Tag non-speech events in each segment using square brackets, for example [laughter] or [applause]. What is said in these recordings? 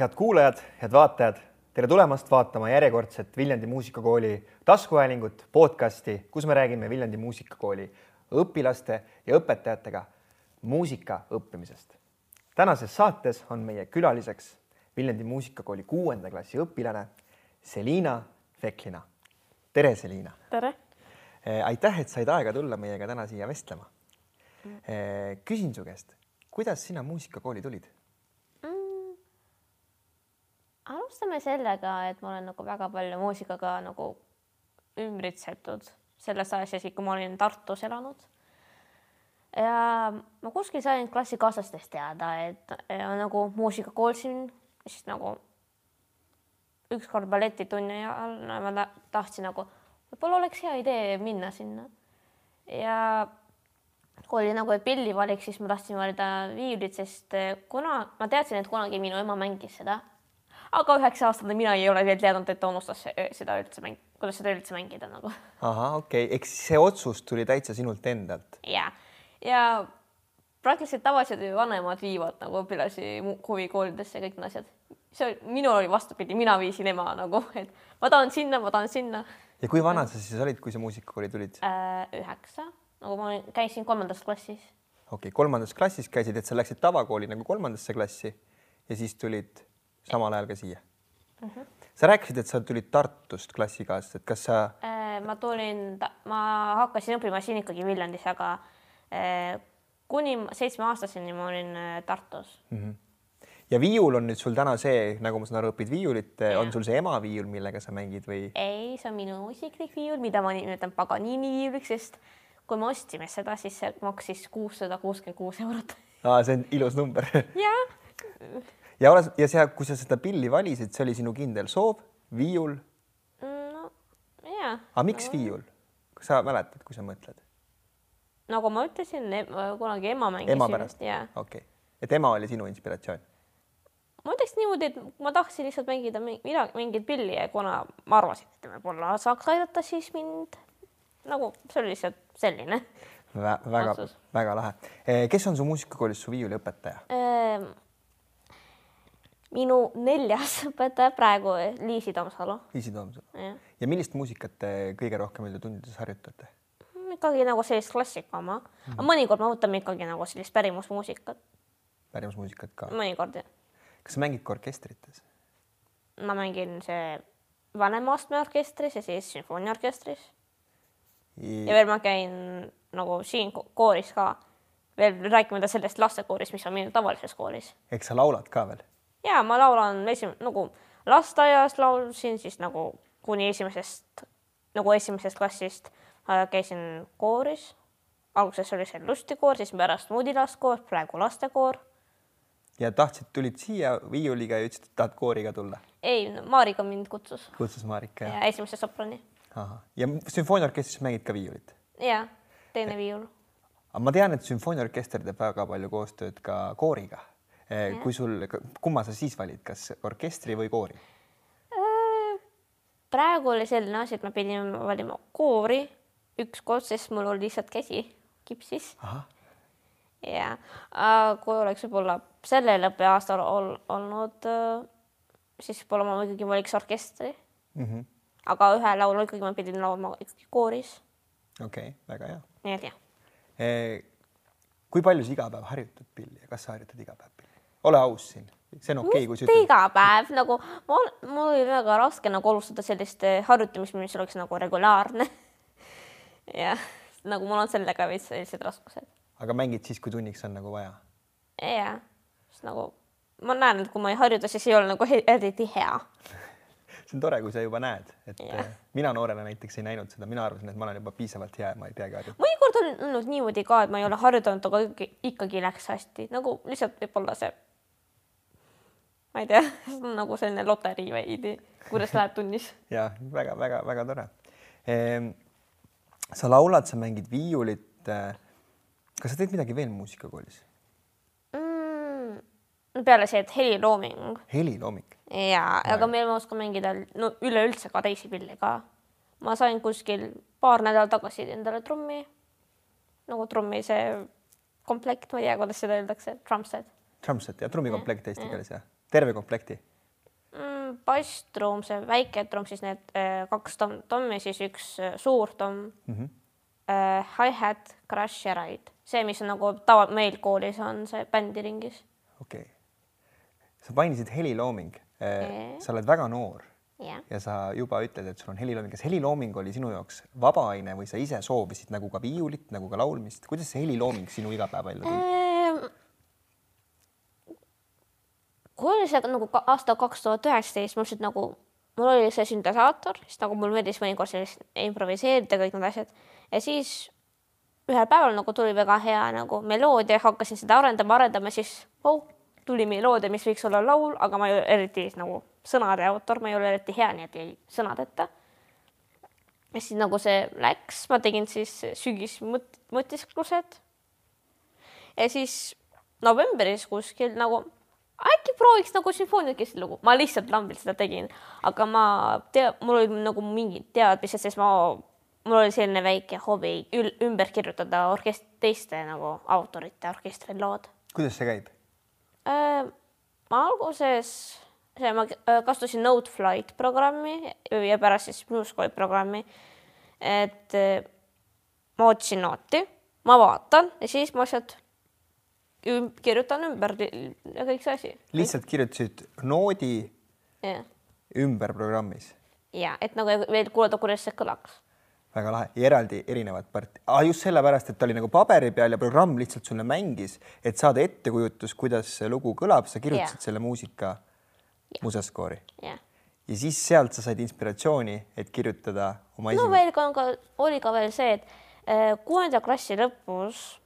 head kuulajad, head vaatajad, tere tulemast vaatama järjekordset Viljandi Muusikakooli taskuhäälingut, podcasti, kus me räägime Viljandi Muusikakooli õpilaste ja õpetajatega muusika õppimisest. tänases saates on meie külaliseks Viljandi Muusikakooli kuuenda klassi õpilane Selina Feklina. tere, Selina! tere! aitäh, et said aega tulla meiega täna siia vestlema. küsin su käest, kuidas sina muusikakooli tulid? Alustame sellega, et ma olen nagu väga palju muusikaga nagu ümbritsetud selles ajas, isegi kui ma olin Tartus elanud. ja ma kuskil sain klassikaaslastest teada, et ja, nagu muusikakool siin, siis nagu ükskord balletitunni ajal no, ma tahtsin nagu, võib-olla oleks hea idee minna sinna. ja kui oli nagu pillivalik, siis ma tahtsin valida viiulit, sest kuna ma teadsin, et kunagi minu ema mängis seda, aga üheksa-aastane mina ei ole veel teadnud, et ta unustas seda üldse mäng, kuidas seda üldse mängida nagu. ahah, okei okay., eks see otsus tuli täitsa sinult endalt. ja, ja praktiliselt tavaliselt vanemad viivad nagu õpilasi huvikoolidesse kõik need asjad. see minul oli vastupidi, mina viisin ema nagu, et ma tahan sinna, ma tahan sinna. ja kui vana sa siis olid, kui sa muusikakooli tulid äh,? üheksa, nagu ma käisin kolmandas klassis. okei okay,, kolmandas klassis käisid, et sa läksid tavakooli nagu kolmandasse klassi ja siis tulid samal ajal ka siia mm. -hmm. sa rääkisid, et sa tulid Tartust klassikaaslased, kas sa äh,? ma tulin, ma hakkasin õppima siin ikkagi Viljandis, aga äh, kuni seitsmeaastaseni ma olin äh, Tartus mm. -hmm. ja viiul on nüüd sul täna see, nagu ma saan aru, õpid viiulit, on sul see emaviiul, millega sa mängid või? ei, see on minu isiklik viiul, mida ma nimetan Paganini viiuliks, sest kui me ostsime seda, siis see maksis kuussada kuuskümmend kuus eurot. aa, see on ilus number. jah [laughs] ja oled ja see, kui sa seda pilli valisid, see oli sinu kindel soov, viiul? no aga miks no. viiul? kas sa mäletad, kui sa mõtled? nagu ma ütlesin, kunagi ema mängis. ema pärast? okei et ema oli sinu inspiratsioon? ma ütleks niimoodi, et ma tahtsin lihtsalt mängida midagi, mingit pilli ja kuna ma arvasin, et võib-olla saaks aidata, siis mind nagu see oli lihtsalt selline Vä. väga-väga lahe. Eh, kes on su muusikakoolis su viiuliõpetaja ehm,? Minu neljas [laughs] õpetaja praegu, Liisi Tomsalu. Liisi Tomsalu. ja millist muusikat te kõige rohkem enda tundides harjutate? ikkagi nagu sellist klassika oma mm, -hmm. aga mõnikord me võtame ikkagi nagu sellist pärimusmuusikat. pärimusmuusikat ka? mõnikord jah. kas sa mängid ka orkestrites? ma mängin see vanema astme orkestris ja siis sümfooniaorkestris I.... ja veel ma käin nagu siin kooris ka, veel rääkimata sellest lastekooris, mis on minu tavalises kooris. eks sa laulad ka veel? Ja ma laulan esim-, nagu lasteaias laulsin siis nagu kuni esimesest, nagu esimesest klassist käisin kooris. alguses oli see lustikoor, siis pärast muudilastkoor, praegu lastekoor. ja tahtsid, tulid siia viiuliga ja ütlesid, et tahad kooriga tulla? ei, Marika mind kutsus. kutsus Marika, jah? ja esimese soprani. ja sümfooniaorkestris mängid ka viiulit? ja, teine viiul. aga ma tean, et sümfooniaorkester teeb väga palju koostööd ka kooriga kui sul, kumma sa siis valid, kas orkestri või koori? Äh, praegu oli selline asi, et me pidime valima koori ükskord, sest mul oli lihtsalt käsi kipsis. ja kui oleks võib-olla sellel õppeaastal ol, olnud, äh, siis võib-olla ma ikkagi valiks orkestri mm. -hmm. aga ühe laulu ikkagi ma pidin laulma ikkagi kooris. okei okay,, väga hea. nii et jah e,. kui palju sa iga päev harjutad pilli ja kas sa harjutad iga päev? Ole aus siin, see on okei okay,, kui sa ütled. iga päev nagu mul, mul oli väga raske nagu alustada sellist eh, harjutamist, mis oleks nagu regulaarne [laughs] jah, nagu mul on sellega veits sellised raskused. aga mängid siis, kui tunniks on nagu vaja? jah, sest nagu ma näen, et kui ma ei harjuta, siis ei ole nagu eriti hea [laughs] see on tore, kui sa juba näed, et yeah. mina noorena näiteks ei näinud seda, mina arvasin, et ma olen juba piisavalt hea ja ma ei peagi harjutama. mõnikord on olnud niimoodi ka, et ma ei ole harjutanud, aga ikkagi, ikkagi läks hästi, nagu lihtsalt võib-olla see ma ei tea, [laughs] see on nagu selline loterii veidi, kuidas läheb tunnis. [laughs] ja väga-väga-väga tore ehm,. sa laulad, sa mängid viiulit. Eh, kas sa teed midagi veel muusikakoolis mm,? peale see, et helilooming. helilooming? ja, aga meil ma oskan mängida no üleüldse ka teisi pille ka. ma sain kuskil paar nädalat tagasi endale trummi, nagu trummi see komplekt, ma ei tea, kuidas seda öeldakse, drumset. Drumset ja trummikomplekt eesti keeles jah terve komplekti? basstruum, see väike trumm, siis need äh, kaks tom- tommi, siis üks äh, suur tomm mm, -hmm. äh, hi-hat, crash ja ride. see, mis on nagu tava meil koolis on see bändiringis. okei okay.. sa mainisid helilooming Jaa. sa oled väga noor jah, ja sa juba ütled, et sul on helilooming, kas helilooming oli sinu jaoks vaba aine või sa ise soovisid nagu ka viiulit, nagu ka laulmist, kuidas see helilooming sinu igapäevaellu tuli? Ehm, kui oli see nagu aasta kaks tuhat üheksateist, ma lihtsalt nagu, mul oli see süntesaator, siis nagu mul meeldis mõnikord sellist improviseerida kõik need asjad ja siis ühel päeval nagu tuli väga hea nagu meloodia, hakkasin seda arendama, arendama, siis oh, tuli meloodia, mis võiks olla laul, aga ma ei ole eriti nagu sõnade autor, ma ei ole eriti hea, nii et jäi sõnadeta. ja siis nagu see läks, ma tegin siis sügismõt-, mõtisklused ja siis novembris kuskil nagu äkki prooviks nagu sümfooniakest lugu, ma lihtsalt lambilt seda tegin, aga ma tea, mul olid nagu mingid teadmised, sest ma, mul oli selline väike hobi ül- ümber kirjutada orkest-, teiste nagu autorite orkestri lood kuidas see käib? äh,. ma alguses, see ma äh, kasutasin Noteflight programmi ja pärast siis MuseCode programmi. et äh, ma otsin nooti, ma vaatan ja siis ma lihtsalt kirjutan ümber ja kõik see asi. lihtsalt kirjutasid noodi ja, ümber programmis, ja et nagu veel kuulata, kuidas see kõlaks. väga lahe eraldi erinevad part- ah,, just sellepärast, et ta oli nagu paberi peal ja programm lihtsalt sulle mängis, et saada ettekujutus, kuidas see lugu kõlab, sa kirjutasid Jaa. selle muusika musaskoori jah. ja siis sealt sa said inspiratsiooni, et kirjutada oma no esimene veel ka, oli ka veel see, et äh, kuuenda klassi lõpus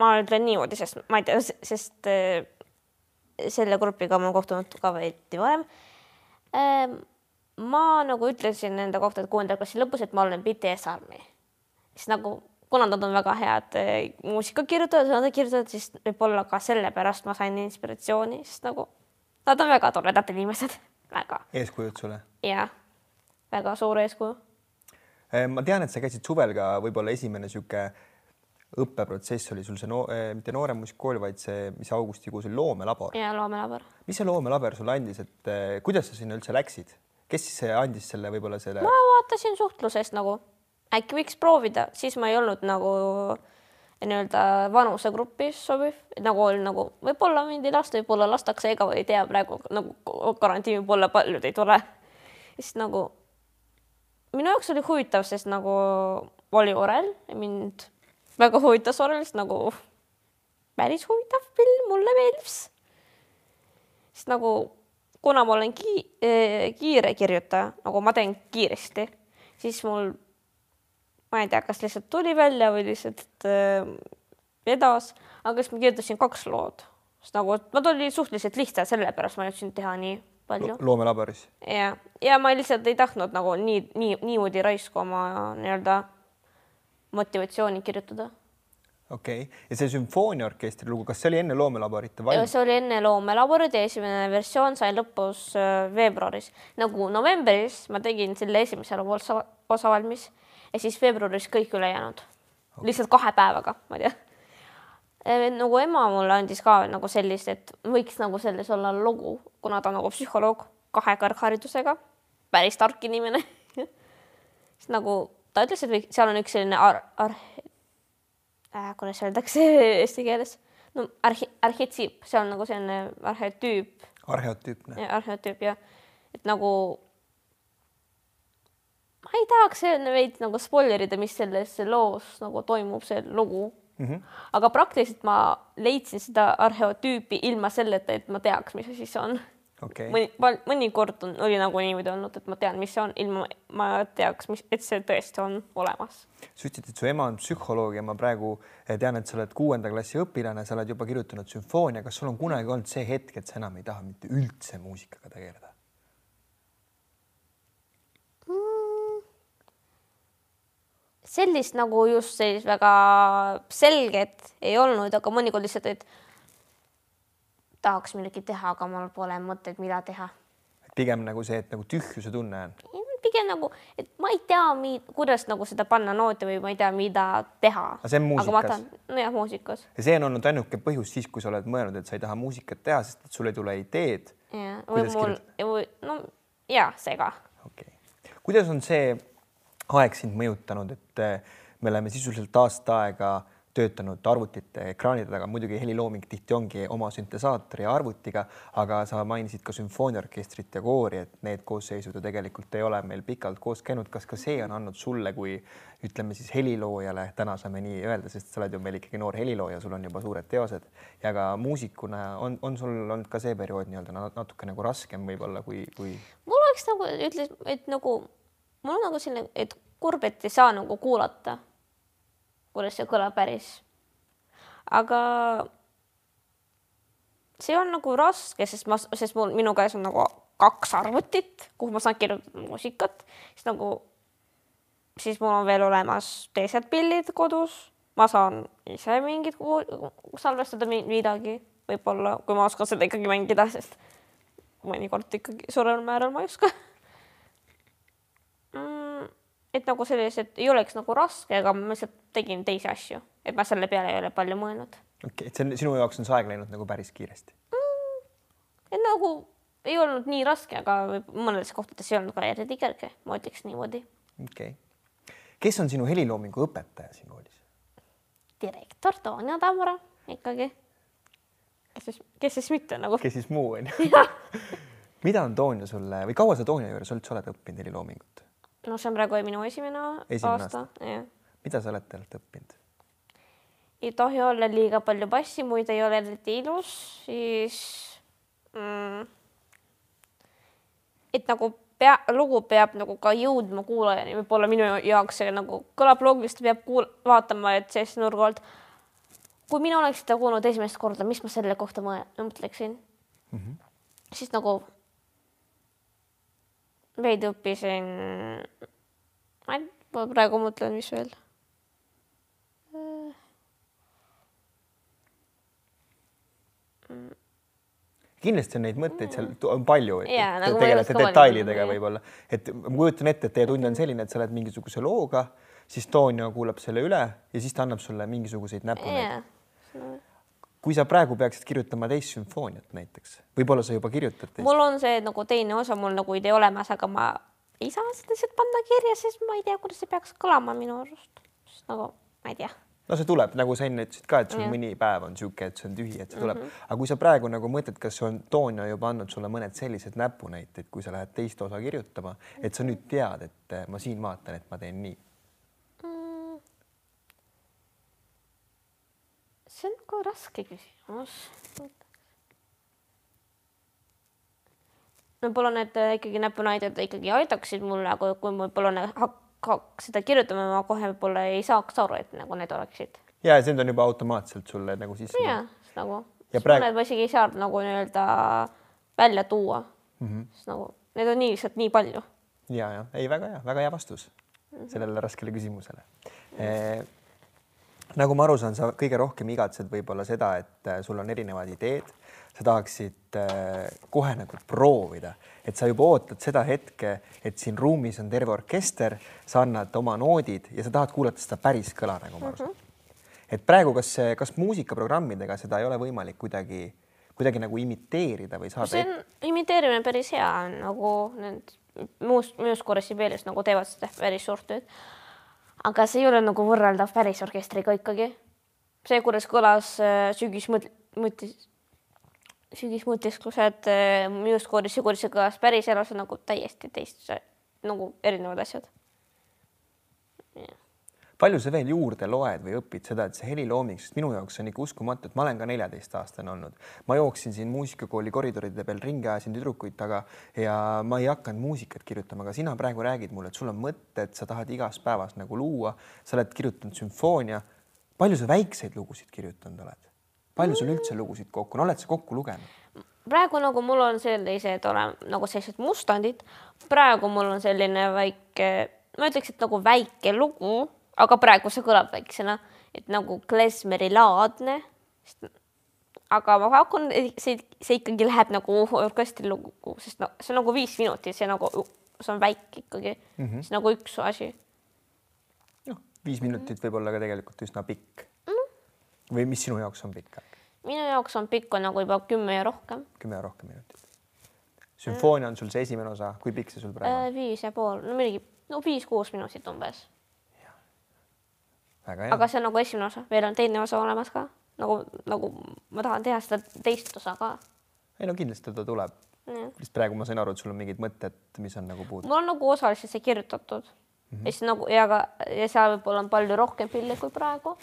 ma ütlen niimoodi, sest ma ei tea, sest äh, selle grupiga ma kohtunud ka veidi varem äh,. ma nagu ütlesin enda kohta, et kuuenda klassi lõpus, et ma olen BTS Army, siis nagu kuna nad on väga head äh, muusikakirjutajad, nad kirjutavad, siis võib-olla ka sellepärast ma sain inspiratsiooni, sest nagu nad on väga toredad inimesed, [laughs] väga eeskujud sulle. ja väga suur eeskuju ma tean, et sa käisid suvel ka võib-olla esimene sihuke õppeprotsess oli sul see no,, mitte Noorem muusikakool, vaid see, mis augustikuus oli loomelabor. ja loomelabor mis see loomelabor sulle andis, et eh, kuidas sa sinna üldse läksid, kes siis eh, andis selle võib-olla selle ma vaatasin suhtlusest nagu äkki võiks proovida, siis ma ei olnud nagu nii-öelda vanusegrupis sobiv, nagu oli nagu võib-olla mind ei lasta, võib-olla lastakse, ega ei tea praegu nagu karantiin võib-olla paljud ei tule. siis nagu minu jaoks oli huvitav, sest nagu oli Orel ja mind väga huvitas Orel, sest nagu päris huvitav film, mulle meeldis. sest nagu kuna ma olen ki kiire kirjutaja, nagu ma teen kiiresti, siis mul, ma ei tea, kas lihtsalt tuli välja või lihtsalt äh, vedas, aga siis ma kirjutasin kaks lood, sest nagu nad olid suhteliselt lihtsad, sellepärast ma jõudsin teha nii palju loomelaboris? ja, ja ma lihtsalt ei tahtnud nagu nii, nii, niimoodi raisku oma nii-öelda motivatsiooni kirjutada. okei okay., ja see sümfooniaorkestri lugu, kas see oli enne loomelaborit valmis? see oli enne loomelaborit ja esimene versioon sai lõpus äh, veebruaris. nagu novembris ma tegin selle esimese osa, osa valmis ja siis veebruaris kõik ülejäänud okay.. lihtsalt kahe päevaga, ma ei tea. nagu ema mulle andis ka nagu sellist, et võiks nagu selles olla lugu, kuna ta on nagu psühholoog kahe kõrgharidusega, päris tark inimene. [laughs] siis nagu ta ütles, et võiks, seal on üks selline ar-, ar- äh,, kuidas öeldakse [laughs] eesti keeles, no arhi-, arhetsiip, see on nagu selline arhetüüp, arheotüüpne. arhetüüp ja et nagu ma ei tahaks veidi nagu spoilerida, mis selles loos nagu toimub, see lugu mm. -hmm. aga praktiliselt ma leidsin seda arheotüüpi ilma selleta, et ma teaks, mis asi see on okay., mõni, mõnikord on, oli nagu niimoodi olnud, et ma tean, mis see on, ilma ma teaks, mis, et see tõesti on olemas. sa ütlesid, et su ema on psühholoog ja ma praegu eh, tean, et sa oled kuuenda klassi õpilane, sa oled juba kirjutanud sümfoonia, kas sul on kunagi olnud see hetk, et sa enam ei taha mitte üldse muusikaga tegeleda? sellist nagu just sellist väga selget ei olnud, aga mõnikord lihtsalt, et tahaks midagi teha, aga mul pole mõtet, mida teha. pigem nagu see, et nagu tühjuse tunne on. pigem nagu, et ma ei tea, kuidas nagu seda panna nooti või ma ei tea, mida teha. Aga see on muusikas? nojah, muusikas. ja see on olnud ainuke põhjus siis, kui sa oled mõelnud, et sa ei taha muusikat teha, sest et sul ei tule ideed. jah, või mul, või no ja see ka. okei okay., kuidas on see aeg sind mõjutanud, et äh, me oleme sisuliselt aasta aega töötanud arvutite ekraanide taga, muidugi helilooming tihti ongi oma süntesaatori ja arvutiga, aga sa mainisid ka sümfooniaorkestrit ja koori, et need koosseisud ju tegelikult ei ole meil pikalt koos käinud. kas ka see on andnud sulle kui ütleme siis heliloojale, täna saame nii öelda, sest sa oled ju meil ikkagi noor helilooja, sul on juba suured teosed ja ka muusikuna on, on sul olnud ka see periood nii-öelda natuke nagu raskem võib-olla kui, kui. mul oleks nagu ütles, et nagu mul on nagu selline, et kurb, et ei saa nagu kuulata kuidas see kõlab päris. aga see on nagu raske, sest ma, sest mul, minu käes on nagu kaks arvutit, kuhu ma saan kirjutada muusikat, siis nagu, siis mul on veel olemas teised pillid kodus, ma saan ise mingit salvestada midagi, võib-olla, kui ma oskan seda ikkagi mängida, sest mõnikord ikkagi suurel määral ma ei oska et nagu sellised ei oleks nagu raske, aga ma lihtsalt tegin teisi asju, et ma selle peale ei ole palju mõelnud. okei okay,, et see on sinu jaoks on see aeg läinud nagu päris kiiresti mm,? et nagu ei olnud nii raske, aga mõnedes kohtades ei olnud ka eriti kerge, ma ütleks niimoodi. okei okay., kes on sinu heliloomingu õpetaja siin koolis? direktor Toonja Tammara ikkagi. kes siis, kes siis mitte nagu. kes siis muu on ju [laughs] mida on Toonja sulle või kaua sa Toonja juures üldse oled õppinud heliloomingut? No see on praegu minu esimene, esimene aasta, aasta., jah. mida sa oled talt õppinud? ei tohi olla liiga palju bassi, muidu ei ole eriti ilus, siis mm, et nagu pea, lugu peab nagu ka jõudma kuulajani, võib-olla minu jaoks see nagu kõlab loogiliselt, peab kuul-, vaatama, et sellise nurga alt. kui mina oleks seda kuulnud esimest korda, mis ma selle kohta mõtleksin mm, -hmm. siis nagu veidi õppisin, ma ei, ma praegu mõtlen, mis veel. kindlasti on neid mõtteid seal on palju, et yeah, nagu tegelete detailidega võib-olla, et ma kujutan ette, et teie tund on selline, et sa oled mingisuguse looga, siis Toonio kuulab selle üle ja siis ta annab sulle mingisuguseid näpuneid. Yeah kui sa praegu peaksid kirjutama teist sümfooniat näiteks, võib-olla sa juba kirjutad teist? mul on see nagu teine osa mul nagu idee olemas, aga ma ei saa seda lihtsalt panna kirja, sest ma ei tea, kuidas see peaks kõlama minu arust. nagu ma ei tea. no see tuleb, nagu sa enne ütlesid ka, et sul ja. mõni päev on niisugune, et see on tühi, et see tuleb mm, -hmm. aga kui sa praegu nagu mõtled, kas on Toonja juba andnud sulle mõned sellised näpunäited, kui sa lähed teist osa kirjutama, et sa nüüd tead, et ma siin vaatan, et ma teen nii see on nagu raske küsimus. võib-olla need äh, ikkagi näpunäited ikkagi aitaksid mulle, aga kui ma võib-olla hakkaks seda kirjutama, ma kohe võib-olla ei saaks aru, et nagu need oleksid. ja, see on juba automaatselt sulle nagu sisse. ja, nagu. ja praegu. mõned ma isegi ei saa nagu nii-öelda välja tuua mm. -hmm. sest nagu need on nii lihtsalt nii palju. ja, ja ei, väga hea, väga hea vastus -hmm. sellele raskele küsimusele mm. -hmm nagu ma aru saan, sa kõige rohkem igatsed võib-olla seda, et äh, sul on erinevad ideed, sa tahaksid äh, kohe nagu proovida, et sa juba ootad seda hetke, et siin ruumis on terve orkester, sa annad oma noodid ja sa tahad kuulata seda päris kõla, nagu ma aru saan mm. -hmm. et praegu, kas, kas muusikaprogrammidega seda ei ole võimalik kuidagi, kuidagi nagu imiteerida või saada? see on imiteerimine päris hea on nagu need muus, muus korras Sibelius nagu teevad seda päris suurt tööd aga see ei ole nagu võrreldav päris orkestriga ikkagi. see, kuidas kõlas äh, sügismõttis, sügismõtisklused äh, Musicoolis ja kuidas see kõlas päris elus, on nagu täiesti teist, nagu erinevad asjad palju sa veel juurde loed või õpid seda, et see helilooming, sest minu jaoks on ikka uskumatu, et ma olen ka neljateistaastane olnud, ma jooksin siin muusikakooli koridoride peal ringi, ajasin tüdrukuid taga ja ma ei hakanud muusikat kirjutama, aga sina praegu räägid mulle, et sul on mõtted, sa tahad igas päevas nagu luua, sa oled kirjutanud sümfoonia. palju sa väikseid lugusid kirjutanud oled? palju sul üldse lugusid kokku on, oled sa kokku lugenud? praegu nagu mul on sellised ole, nagu sellised mustandid, praegu mul on selline väike, ma ütleks, et nagu väike lugu aga praegu see kõlab väiksena, et nagu klezmeri laadne. aga ma pakun, see, see ikkagi läheb nagu orkestri lugu, sest no see on nagu viis minutit, see nagu, see on väike ikkagi mm, -hmm. see nagu üks asi. noh, viis minutit võib olla ka tegelikult üsna pikk mm. -hmm. või mis sinu jaoks on pikk aeg? minu jaoks on pikk on nagu juba kümme ja rohkem. kümme ja rohkem minutit. sümfoonia on sul see esimene osa, kui pikk see sul praegu on? Äh, viis ja pool, no midagi, no viis-kuus minutit umbes. Aga see on nagu esimene osa, veel on teine osa olemas ka, nagu, nagu ma tahan teha seda teist osa ka. ei no kindlasti ta tuleb. lihtsalt praegu ma sain aru, et sul on mingid mõtted, mis on nagu puudu. mul on nagu osaliselt see kirjutatud mm -hmm. ja siis nagu ja ka ja seal võib-olla on palju rohkem pille kui praegu.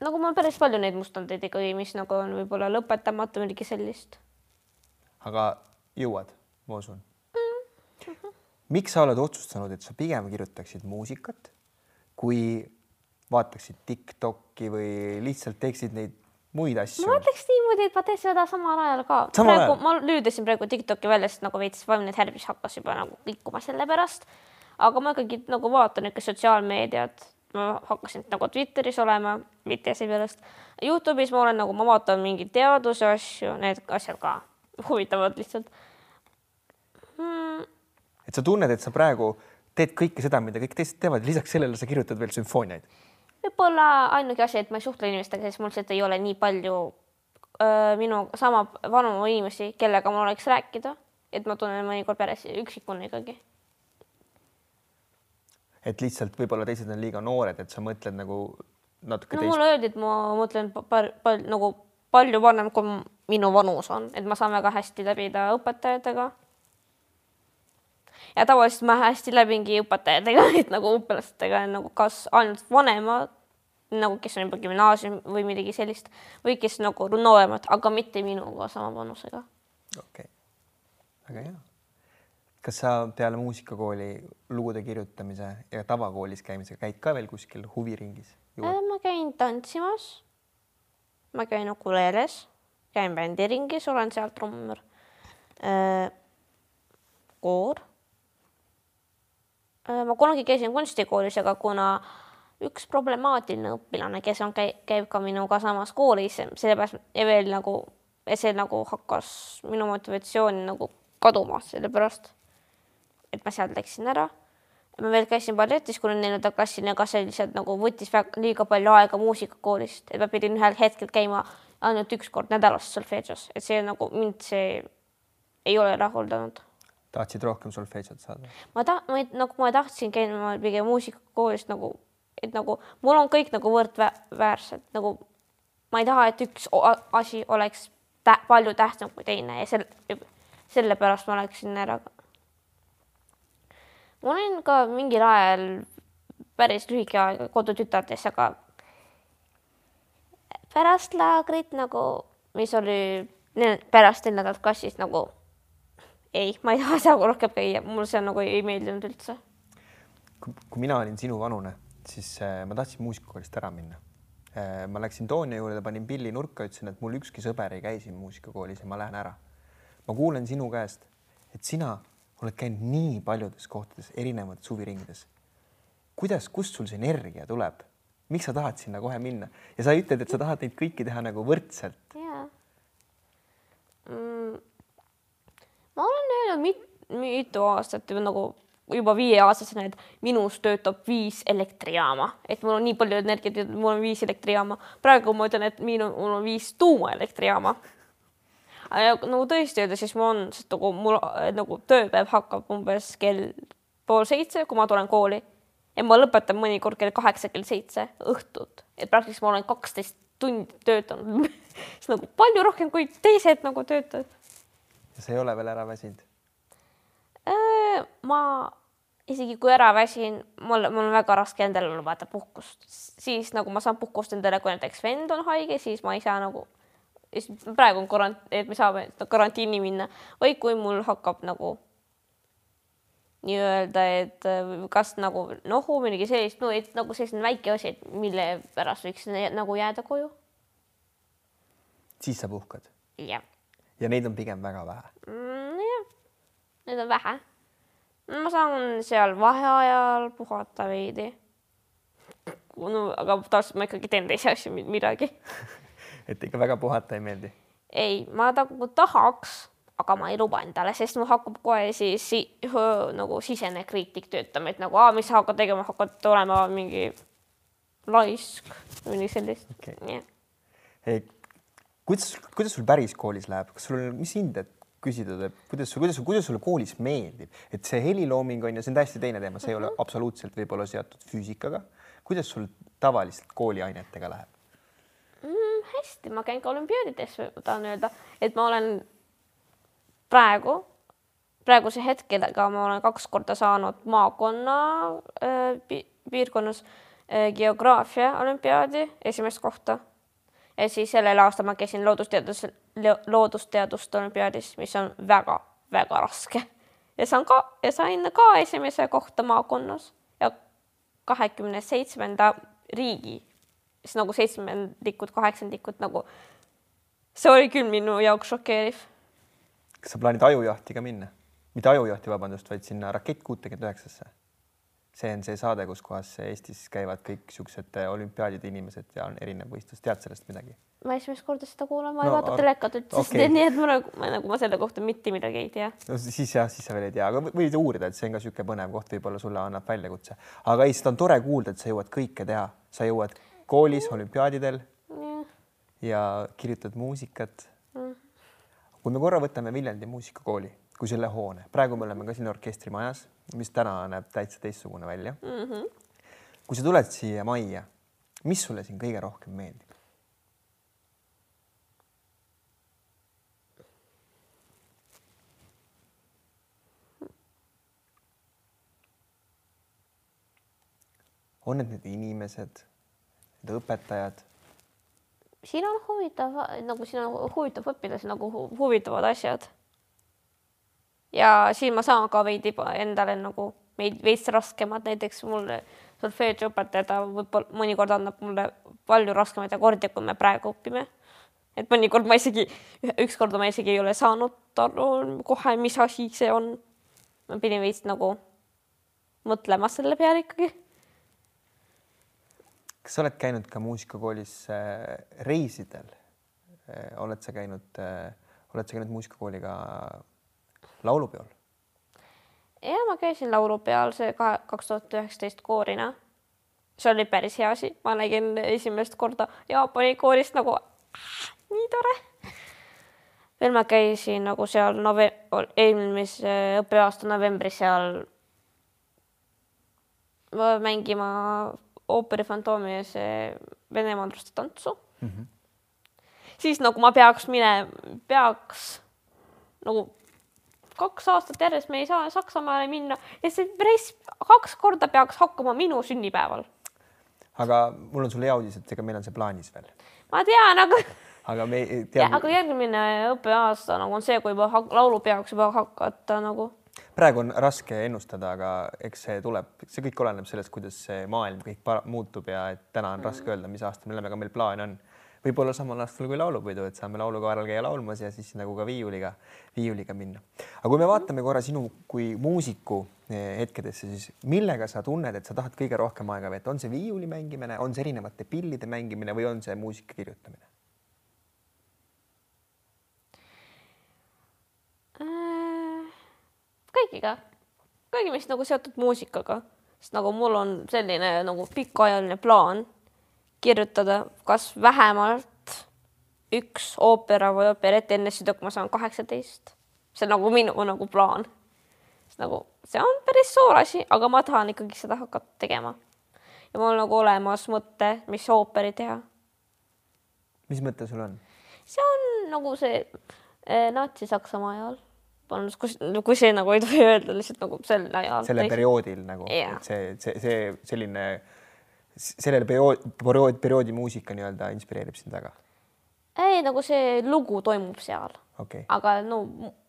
nagu mul on päris palju neid mustandeid ikkagi, mis nagu on võib-olla lõpetamata midagi sellist. aga jõuad, ma usun mm. -hmm. miks sa oled otsustanud, et sa pigem kirjutaksid muusikat, kui vaataksid Tiktoki või lihtsalt teeksid neid muid asju? ma ütleks niimoodi, et ma teen seda samal ajal ka. praegu ma lüüdasin praegu Tiktoki välja, sest nagu veits vaimne tervis hakkas juba nagu liikuma selle pärast. aga ma ikkagi nagu vaatan ikka sotsiaalmeediat, ma hakkasin nagu Twitteris olema, mitte seepärast. Youtube'is ma olen nagu, ma vaatan mingeid teaduse asju, need asjad ka huvitavad lihtsalt hmm.. et sa tunned, et sa praegu teed kõike seda, mida kõik teised teevad, lisaks sellele sa kirjutad veel sümfooniaid võib-olla ainuke asi, et ma ei suhtle inimestega, sest mul lihtsalt ei ole nii palju öö, minu sama vanu inimesi, kellega mul oleks rääkida, et ma tunnen mõnikord päris üksikuna ikkagi. et lihtsalt võib-olla teised on liiga noored, et sa mõtled nagu natuke no teist... mulle öeldi, et ma mõtlen pal pal nagu palju vanem, kui minu vanus on, et ma saan väga hästi läbida õpetajatega. Ja tavaliselt ma hästi läbingi õpetajatega, [laughs] et nagu õpilastega nagu kas ainult vanemad nagu, kes on juba gümnaasium või midagi sellist või kes nagu nooremad, aga mitte minuga sama vanusega. okei okay., väga hea. kas sa peale muusikakooli lugude kirjutamise ja tavakoolis käimisega käid ka veel kuskil huviringis? Äh, ma käin tantsimas. ma käin ukuleeles, käin bändiringis, olen seal trummar. Äh, koor. Äh, ma kunagi käisin kunstikoolis, aga kuna üks problemaatiline õpilane, kes on, käib ka minuga samas koolis, sellepärast veel nagu, see nagu hakkas minu motivatsiooni nagu kaduma, sellepärast et ma sealt läksin ära. ma veel käisin balletis kuni neljanda klassini, aga see lihtsalt nagu võttis väga liiga palju aega muusikakoolist, et ma pidin ühel hetkel käima ainult üks kord nädalas solfedžos, et see nagu mind see ei ole rahuldanud tahtsid rohkem solfedžot saada? ma ta-, ma nagu ma tahtsin käima pigem muusikakoolist nagu et nagu mul on kõik nagu võrdväärsed, nagu ma ei taha, et üks asi oleks tä palju tähtsam kui teine ja selle, sellepärast ma läksin ära. ma olin ka mingil ajal päris lühike aeg kodutütardes, aga pärast laagrit nagu, mis oli pärast neljandat klassis nagu ei, ma ei [laughs] taha seal rohkem käia, mulle see nagu ei meeldinud üldse. kui mina olin sinu vanune siis äh, ma tahtsin muusikakoolist ära minna. Äh, ma läksin Toonia juurde, panin pilli nurka, ütlesin, et mul ükski sõber ei käi siin muusikakoolis ja ma lähen ära. ma kuulen sinu käest, et sina oled käinud nii paljudes kohtades, erinevates huviringides. kuidas, kust sul see energia tuleb? miks sa tahad sinna kohe minna ja sa ütled, et sa tahad neid kõiki teha nagu võrdselt. jaa mm,. Ma olen öelnud mit, mitu aastat juba nagu juba viieaastasena, et minus töötab viis elektrijaama, et mul on nii palju energiat, et mul on viis elektrijaama. praegu ma ütlen, et minu, mul on viis tuumaelektrijaama. nagu tõesti öelda, siis mul on, sest nagu mul nagu tööpäev hakkab umbes kell pool seitse, kui ma tulen kooli ja ma lõpetan mõnikord kell kaheksa, kell seitse õhtut, et praktiliselt ma olen kaksteist tundi töötanud [laughs] siis nagu palju rohkem kui teised nagu töötavad. Ja sa ei ole veel ära väsinud? Äh, ma isegi kui ära väsin, mul, mul on väga raske endale lubada puhkust, siis nagu ma saan puhkust endale, kui näiteks vend on haige, siis ma ei saa nagu, praegu on karant-, et me saame karantiini minna või kui mul hakkab nagu nii-öelda, et äh, kas nagu nohu midagi sellist, no et nagu selline väike asi, et mille pärast võiks nagu jääda koju. siis sa puhkad? jah. Ja neid on pigem väga vähe mm,? jah neid on vähe. ma saan seal vaheajal puhata veidi. no aga tavaliselt ma ikkagi teen teisi asju, midagi [laughs] et ikka väga puhata ei meeldi? ei, ma nagu tahaks, aga ma ei luba endale, sest mul hakkab kohe siis si nagu sisene kriitik töötama, et nagu, mis sa hakkad tegema, hakkad olema mingi laisk või midagi sellist okay.. Kuidas, kuidas sul päris koolis läheb, kas sul on, mis hinded küsida tuleb, kuidas, kuidas, kuidas sulle koolis meeldib, et see helilooming on ju, see on täiesti teine teema, see ei ole absoluutselt võib-olla seotud füüsikaga. kuidas sul tavaliselt kooliainetega läheb? mm,? hästi, ma käin ka olümpiaadides, tahan öelda, et ma olen praegu, praeguse hetkega ma olen kaks korda saanud maakonna pi piirkonnas geograafia olümpiaadi esimest kohta. Ja siis sellel aastal ma käisin loodusteadus, loodusteaduste olümpiaadis, mis on väga-väga raske ja saan ka ja sain ka esimese kohta maakonnas ja kahekümne seitsmenda riigi, siis nagu seitsmendikud, kaheksandikud nagu. see oli küll minu jaoks šokeeriv kas sa plaanid ajujahti ka minna? mitte ajujahti, vabandust, vaid sinna Rakett kuutekümmet üheksasse. See on see saade, kus kohas Eestis käivad kõik siuksed olümpiaadide inimesed ja on erinev võistlus, tead sellest midagi? ma esimest korda seda kuulan, ma ei no, vaata telekat üldse okay., nii et ma nagu, ma nagu ma selle kohta mitte midagi ei tea. no siis jah, siis sa veel ei tea, aga võid uurida, et see on ka niisugune põnev koht, võib-olla sulle annab väljakutse. aga ei, seda on tore kuulda, et sa jõuad kõike teha, sa jõuad koolis olümpiaadidel ja, ja kirjutad muusikat mm kui me korra võtame Viljandi muusikakooli kui selle hoone, praegu me oleme ka siin orkestrimajas, mis täna näeb täitsa teistsugune välja mm. -hmm. kui sa tuled siia majja, mis sulle siin kõige rohkem meeldib? on need need inimesed, need õpetajad siin on huvitav, nagu siin on huvitav õpilasi nagu huvitavad asjad. Ja siin ma saan ka veidi endale nagu meid veits raskemad, näiteks mul solfeedžiõpetaja, ta võib-olla mõnikord annab mulle palju raskemaid akorde, kui me praegu õpime. et mõnikord ma isegi, ükskord ma isegi ei ole saanud aru kohe, mis asi see on. ma pidin veits nagu mõtlema selle peale ikkagi kas sa oled käinud ka muusikakoolis äh, reisidel? Äh, oled sa käinud, äh, oled sa käinud muusikakooliga laulupeol? ja ma käisin laulupeol see ka kaks tuhat üheksateist koorina. see oli päris hea asi, ma nägin esimest korda Jaapani koorist nagu nii tore. veel ma käisin nagu seal nove-, eelmise õppeaasta novembris seal mängima ooperi Fantoomias Vene mandruste tantsu mm. -hmm. siis nagu ma peaks mine, peaks nagu kaks aastat järjest me ei saa Saksamaale minna ja see päris kaks korda peaks hakkama minu sünnipäeval. aga mul on sulle hea uudis, et ega meil on see plaanis veel. ma tean, aga aga me teame. aga järgmine õppeaasta nagu on see, kui juba laulupeoks juba hakata nagu praegu on raske ennustada, aga eks see tuleb, see kõik oleneb sellest, kuidas see maailm kõik muutub ja et täna on raske öelda, mis aasta me oleme, aga meil plaan on võib-olla samal aastal kui laulupidu, et saame laulukaeral käia laulmas ja siis nagu ka viiuliga, viiuliga minna. aga kui me vaatame korra sinu kui muusiku eh, hetkedesse, siis millega sa tunned, et sa tahad kõige rohkem aega veeta, on see viiuli mängimine, on see erinevate pillide mängimine või on see muusika kirjutamine? kõigiga, kõigi, mis nagu seotud muusikaga, sest nagu mul on selline nagu pikaajaline plaan kirjutada kas vähemalt üks oopera või operett enne seda, kui ma saan kaheksateist. see on nagu minu nagu plaan. nagu see on päris suur asi, aga ma tahan ikkagi seda hakata tegema. ja mul nagu olemas mõte, mis ooperi teha. mis mõte sul on? see on nagu see eh, Natsi-Saksamaa ajal vabandust, kus, kui see nagu ei tohi öelda lihtsalt nagu sel ajal. sellel perioodil nagu et see, see, see selline, sellel periood, periood, perioodi muusika nii-öelda inspireerib sind väga? ei, nagu see lugu toimub seal okay.. aga no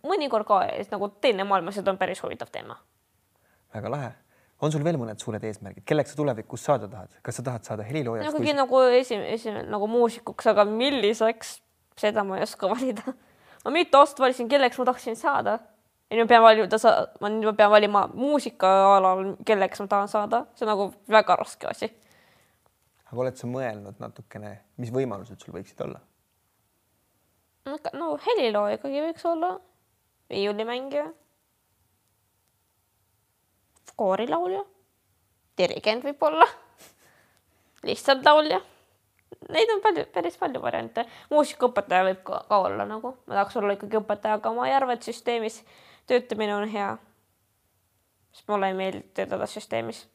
mõnikord ka nagu teine maailmasõda on päris huvitav teema. väga lahe on sul veel mõned suured eesmärgid, kelleks sa tulevikus saada tahad, kas sa tahad saada heliloojaks? ikkagi kui... nagu esimene, esimene nagu muusikuks, aga milliseks, seda ma ei oska [laughs] valida ma mitu aastat valisin, kelleks ma tahtsin saada. ja nüüd ma pean valima, ma nüüd ma pean valima muusikaalal, kelleks ma tahan saada, see on nagu väga raske asi. Aga oled sa mõelnud natukene, mis võimalused sul võiksid olla? no helilooja ikkagi võiks olla, viiulimängija, koorilaulja, dirigent võib-olla, lihtsalt laulja Neid on palju, päris palju variante. muusikaõpetaja võib ka, ka olla nagu, ma tahaks olla ikkagi õpetaja, aga ma ei arva, et süsteemis töötamine on hea. sest mulle ei meeldi töötada süsteemis.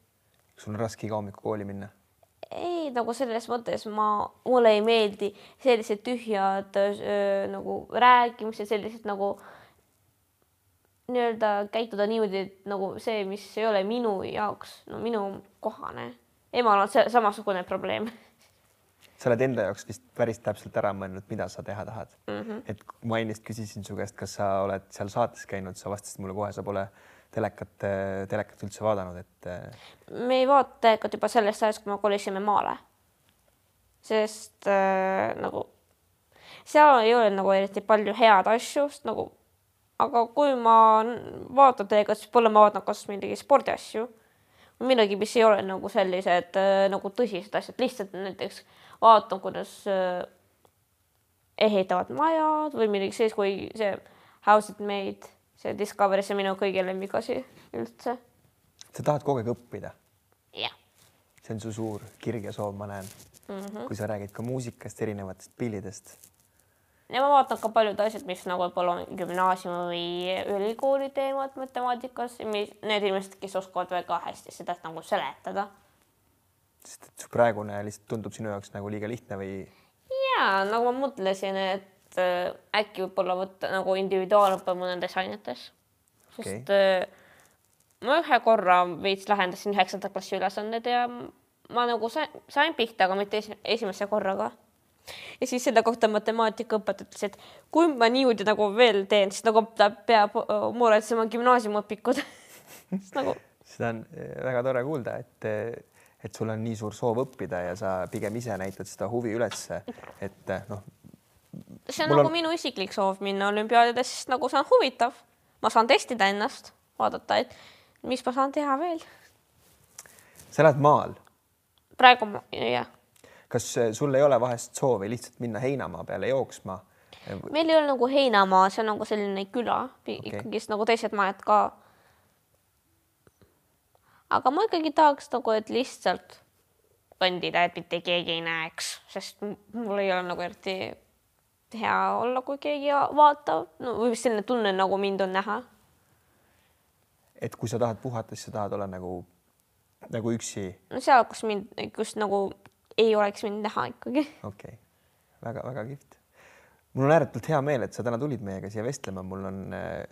sul on raske iga hommiku kooli minna? Ei, nagu selles mõttes ma, mulle ei meeldi sellised tühjad öö, nagu rääkimised, sellised nagu nii-öelda käituda niimoodi, et nagu see, mis ei ole minu jaoks, no minu kohane. emal on see samasugune probleem [laughs] sa oled enda jaoks vist päris täpselt ära mõelnud, mida sa teha tahad mm. -hmm. et ma ennist küsisin su käest, kas sa oled seal saates käinud, sa vastasid mulle kohe, sa pole telekat, telekat üldse vaadanud, et. me ei vaata telekat juba sellest ajast, kui me kolisime maale. sest äh, nagu seal ei ole nagu eriti palju head asju, nagu aga kui ma vaatan teiega, siis võib-olla ma vaatan kas mingeid spordiasju, midagi, mis ei ole nagu sellised äh, nagu tõsised asjad, lihtsalt näiteks vaatan, kuidas äh, ehitavad majad või midagi sellist, kui see House It Made, see Discovery, see minu kõige lemmikasi üldse. sa tahad kogu aeg õppida? jah. see on su suur kirg ja soov, ma näen mm. -hmm. kui sa räägid ka muusikast, erinevatest pillidest ja ma vaatan ka paljud asjad, mis nagu võib-olla on gümnaasiumi või ülikooli teemad matemaatikas, need inimesed, kes oskavad väga hästi seda nagu seletada. sest et su praegune lihtsalt tundub sinu jaoks nagu liiga lihtne või? ja nagu ma mõtlesin, et äh, äkki võib-olla võtta nagu individuaalõppe mõnedes ainetes okay., sest äh, ma ühe korra veits lahendasin üheksanda klassi ülesanded ja ma nagu sain, sain pihta, aga mitte esimese korraga ja siis selle kohta matemaatikaõpetaja ütles, et kui ma niimoodi nagu veel teen, siis nagu ta peab muretsema gümnaasiumiõpikud [laughs] nagu. seda on väga tore kuulda, et, et sul on nii suur soov õppida ja sa pigem ise näitad seda huvi ülesse, et noh. See on nagu on... minu isiklik soov minna olümpiaadidesse, sest nagu see on huvitav, ma saan testida ennast, vaadata, et mis ma saan teha veel. sa elad maal? praegu ma, jah kas eh, sul ei ole vahest soovi lihtsalt minna heinamaa peale jooksma? meil ei ole nagu heinamaa, see on nagu selline küla okay., ikkagist nagu teised majad ka. aga ma ikkagi tahaks nagu, et lihtsalt kõndida, et mitte keegi ei näeks, sest mul ei ole nagu eriti hea olla, kui keegi vaatab, no või selline tunne, nagu mind on näha. et kui sa tahad puhata, siis sa tahad olla nagu, nagu üksi? no seal, kus mind, kus nagu ei oleks mind näha ikkagi. okei okay., väga-väga kihvt. mul on ääretult hea meel, et sa täna tulid meiega siia vestlema, mul on,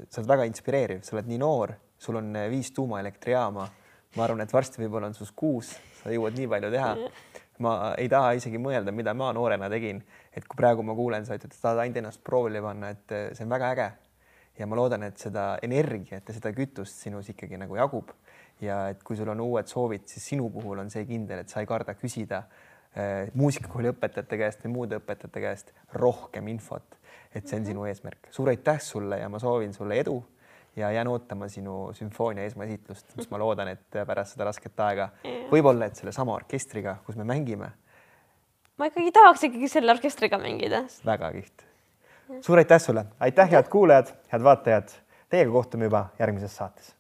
sa oled väga inspireeriv, sa oled nii noor, sul on viis tuumaelektrijaama. ma arvan, et varsti võib-olla on sus kuus, sa jõuad nii palju teha. Ma ei taha isegi mõelda, mida ma noorena tegin, et kui praegu ma kuulen, sa ütled, et tahad ainult ennast proovile panna, et äh, see on väga äge. ja ma loodan, et seda energiat ja seda kütust sinus ikkagi nagu jagub ja et kui sul on uued soovid, siis sinu puhul on see kindel, et sa ei karda küsida Äh, muusikakooli õpetajate käest või muude õpetajate käest rohkem infot, et see on sinu eesmärk. suur aitäh sulle ja ma soovin sulle edu ja jään ootama sinu sümfoonia esmaesitlust, mis ma loodan, et pärast seda rasket aega, võib-olla et sellesama orkestriga, kus me mängime. ma ikkagi tahaks ikkagi selle orkestriga mängida. väga kihvt. suur aitäh sulle, aitäh, head kuulajad, head vaatajad. Teiega kohtume juba järgmises saates